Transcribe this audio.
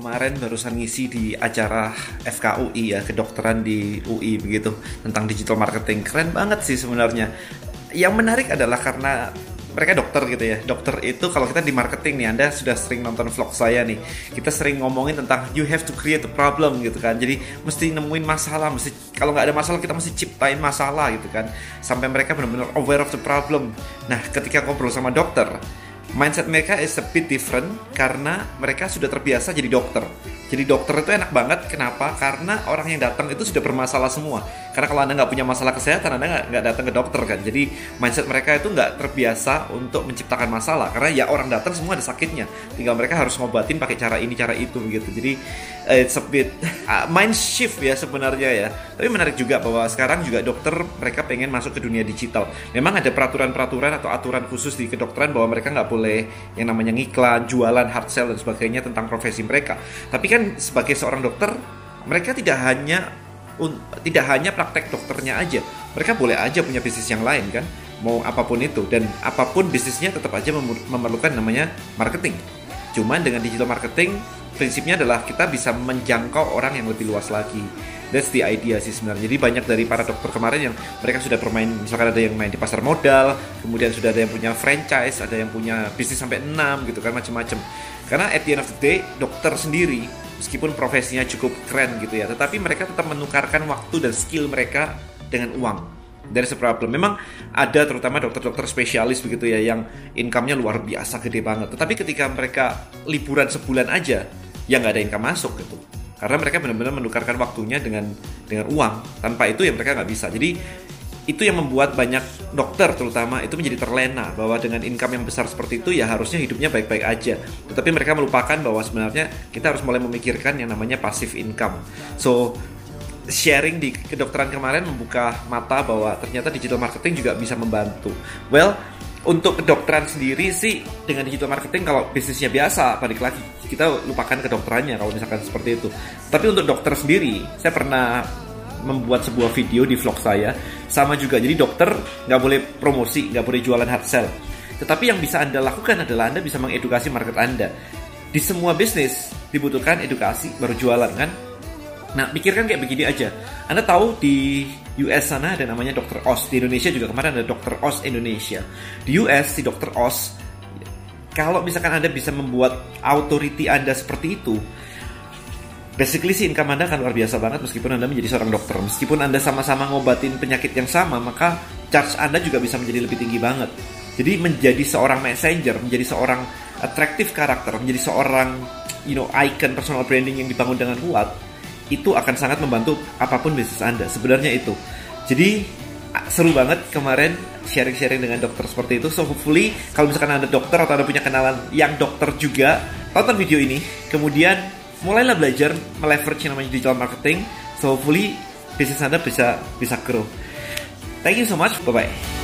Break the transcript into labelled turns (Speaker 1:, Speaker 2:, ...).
Speaker 1: kemarin barusan ngisi di acara FKUI ya kedokteran di UI begitu tentang digital marketing. Keren banget sih sebenarnya. Yang menarik adalah karena mereka dokter gitu ya. Dokter itu kalau kita di marketing nih anda sudah sering nonton vlog saya nih. Kita sering ngomongin tentang you have to create a problem gitu kan. Jadi mesti nemuin masalah mesti kalau nggak ada masalah kita mesti ciptain masalah gitu kan. Sampai mereka benar-benar aware of the problem. Nah ketika ngobrol sama dokter mindset mereka is a bit different karena mereka sudah terbiasa jadi dokter. Jadi dokter itu enak banget. Kenapa? Karena orang yang datang itu sudah bermasalah semua. Karena kalau anda nggak punya masalah kesehatan, anda nggak datang ke dokter kan. Jadi mindset mereka itu nggak terbiasa untuk menciptakan masalah. Karena ya orang datang semua ada sakitnya. Tinggal mereka harus ngobatin pakai cara ini, cara itu gitu. Jadi uh, it's a bit uh, mind shift ya sebenarnya ya. Tapi menarik juga bahwa sekarang juga dokter mereka pengen masuk ke dunia digital. Memang ada peraturan-peraturan atau aturan khusus di kedokteran bahwa mereka nggak boleh yang namanya ngiklan, jualan, hard sell dan sebagainya tentang profesi mereka. Tapi kan sebagai seorang dokter, mereka tidak hanya tidak hanya praktek dokternya aja. Mereka boleh aja punya bisnis yang lain kan, mau apa pun itu dan apa pun bisnisnya tetap aja memerlukan namanya marketing. Cuman dengan digital marketing prinsipnya adalah kita bisa menjangkau orang yang lebih luas lagi. That's the idea sih sebenarnya. Jadi banyak dari para dokter kemarin yang mereka sudah bermain, misalkan ada yang main di pasar modal, kemudian sudah ada yang punya franchise, ada yang punya bisnis sampai 6 gitu kan macam-macam. Karena at the end of the day, dokter sendiri meskipun profesinya cukup keren gitu ya, tetapi mereka tetap menukarkan waktu dan skill mereka dengan uang dari a problem. Memang ada terutama dokter-dokter spesialis begitu ya yang income-nya luar biasa gede banget. Tetapi ketika mereka liburan sebulan aja, ya nggak ada income masuk gitu. Karena mereka benar-benar menukarkan waktunya dengan dengan uang. Tanpa itu ya mereka nggak bisa. Jadi itu yang membuat banyak dokter terutama itu menjadi terlena bahwa dengan income yang besar seperti itu ya harusnya hidupnya baik-baik aja. Tetapi mereka melupakan bahwa sebenarnya kita harus mulai memikirkan yang namanya passive income. So sharing di kedokteran kemarin membuka mata bahwa ternyata digital marketing juga bisa membantu. Well untuk kedokteran sendiri sih dengan digital marketing kalau bisnisnya biasa balik lagi kita lupakan kedokterannya kalau misalkan seperti itu. Tapi untuk dokter sendiri saya pernah membuat sebuah video di vlog saya. Sama juga jadi dokter nggak boleh promosi nggak boleh jualan hard sell. Tetapi yang bisa anda lakukan adalah anda bisa mengedukasi market anda. Di semua bisnis dibutuhkan edukasi baru jualan kan Nah, pikirkan kayak begini aja. Anda tahu di US sana ada namanya Dr. Oz. Di Indonesia juga kemarin ada Dr. Oz Indonesia. Di US si Dr. Oz kalau misalkan Anda bisa membuat authority Anda seperti itu, basically sih income Anda akan luar biasa banget meskipun Anda menjadi seorang dokter. Meskipun Anda sama-sama ngobatin penyakit yang sama, maka charge Anda juga bisa menjadi lebih tinggi banget. Jadi menjadi seorang messenger, menjadi seorang attractive karakter, menjadi seorang you know icon personal branding yang dibangun dengan kuat, itu akan sangat membantu apa pun bisnis Anda. Sebenarnya itu. Jadi seru banget kemarin sharing-sharing dengan dokter seperti itu. So hopefully kalau misalkan Anda dokter atau Anda punya kenalan yang dokter juga, tonton video ini. Kemudian mulailah belajar meleverage yang namanya digital marketing. So hopefully bisnis Anda bisa bisa grow. Thank you so much. Bye bye.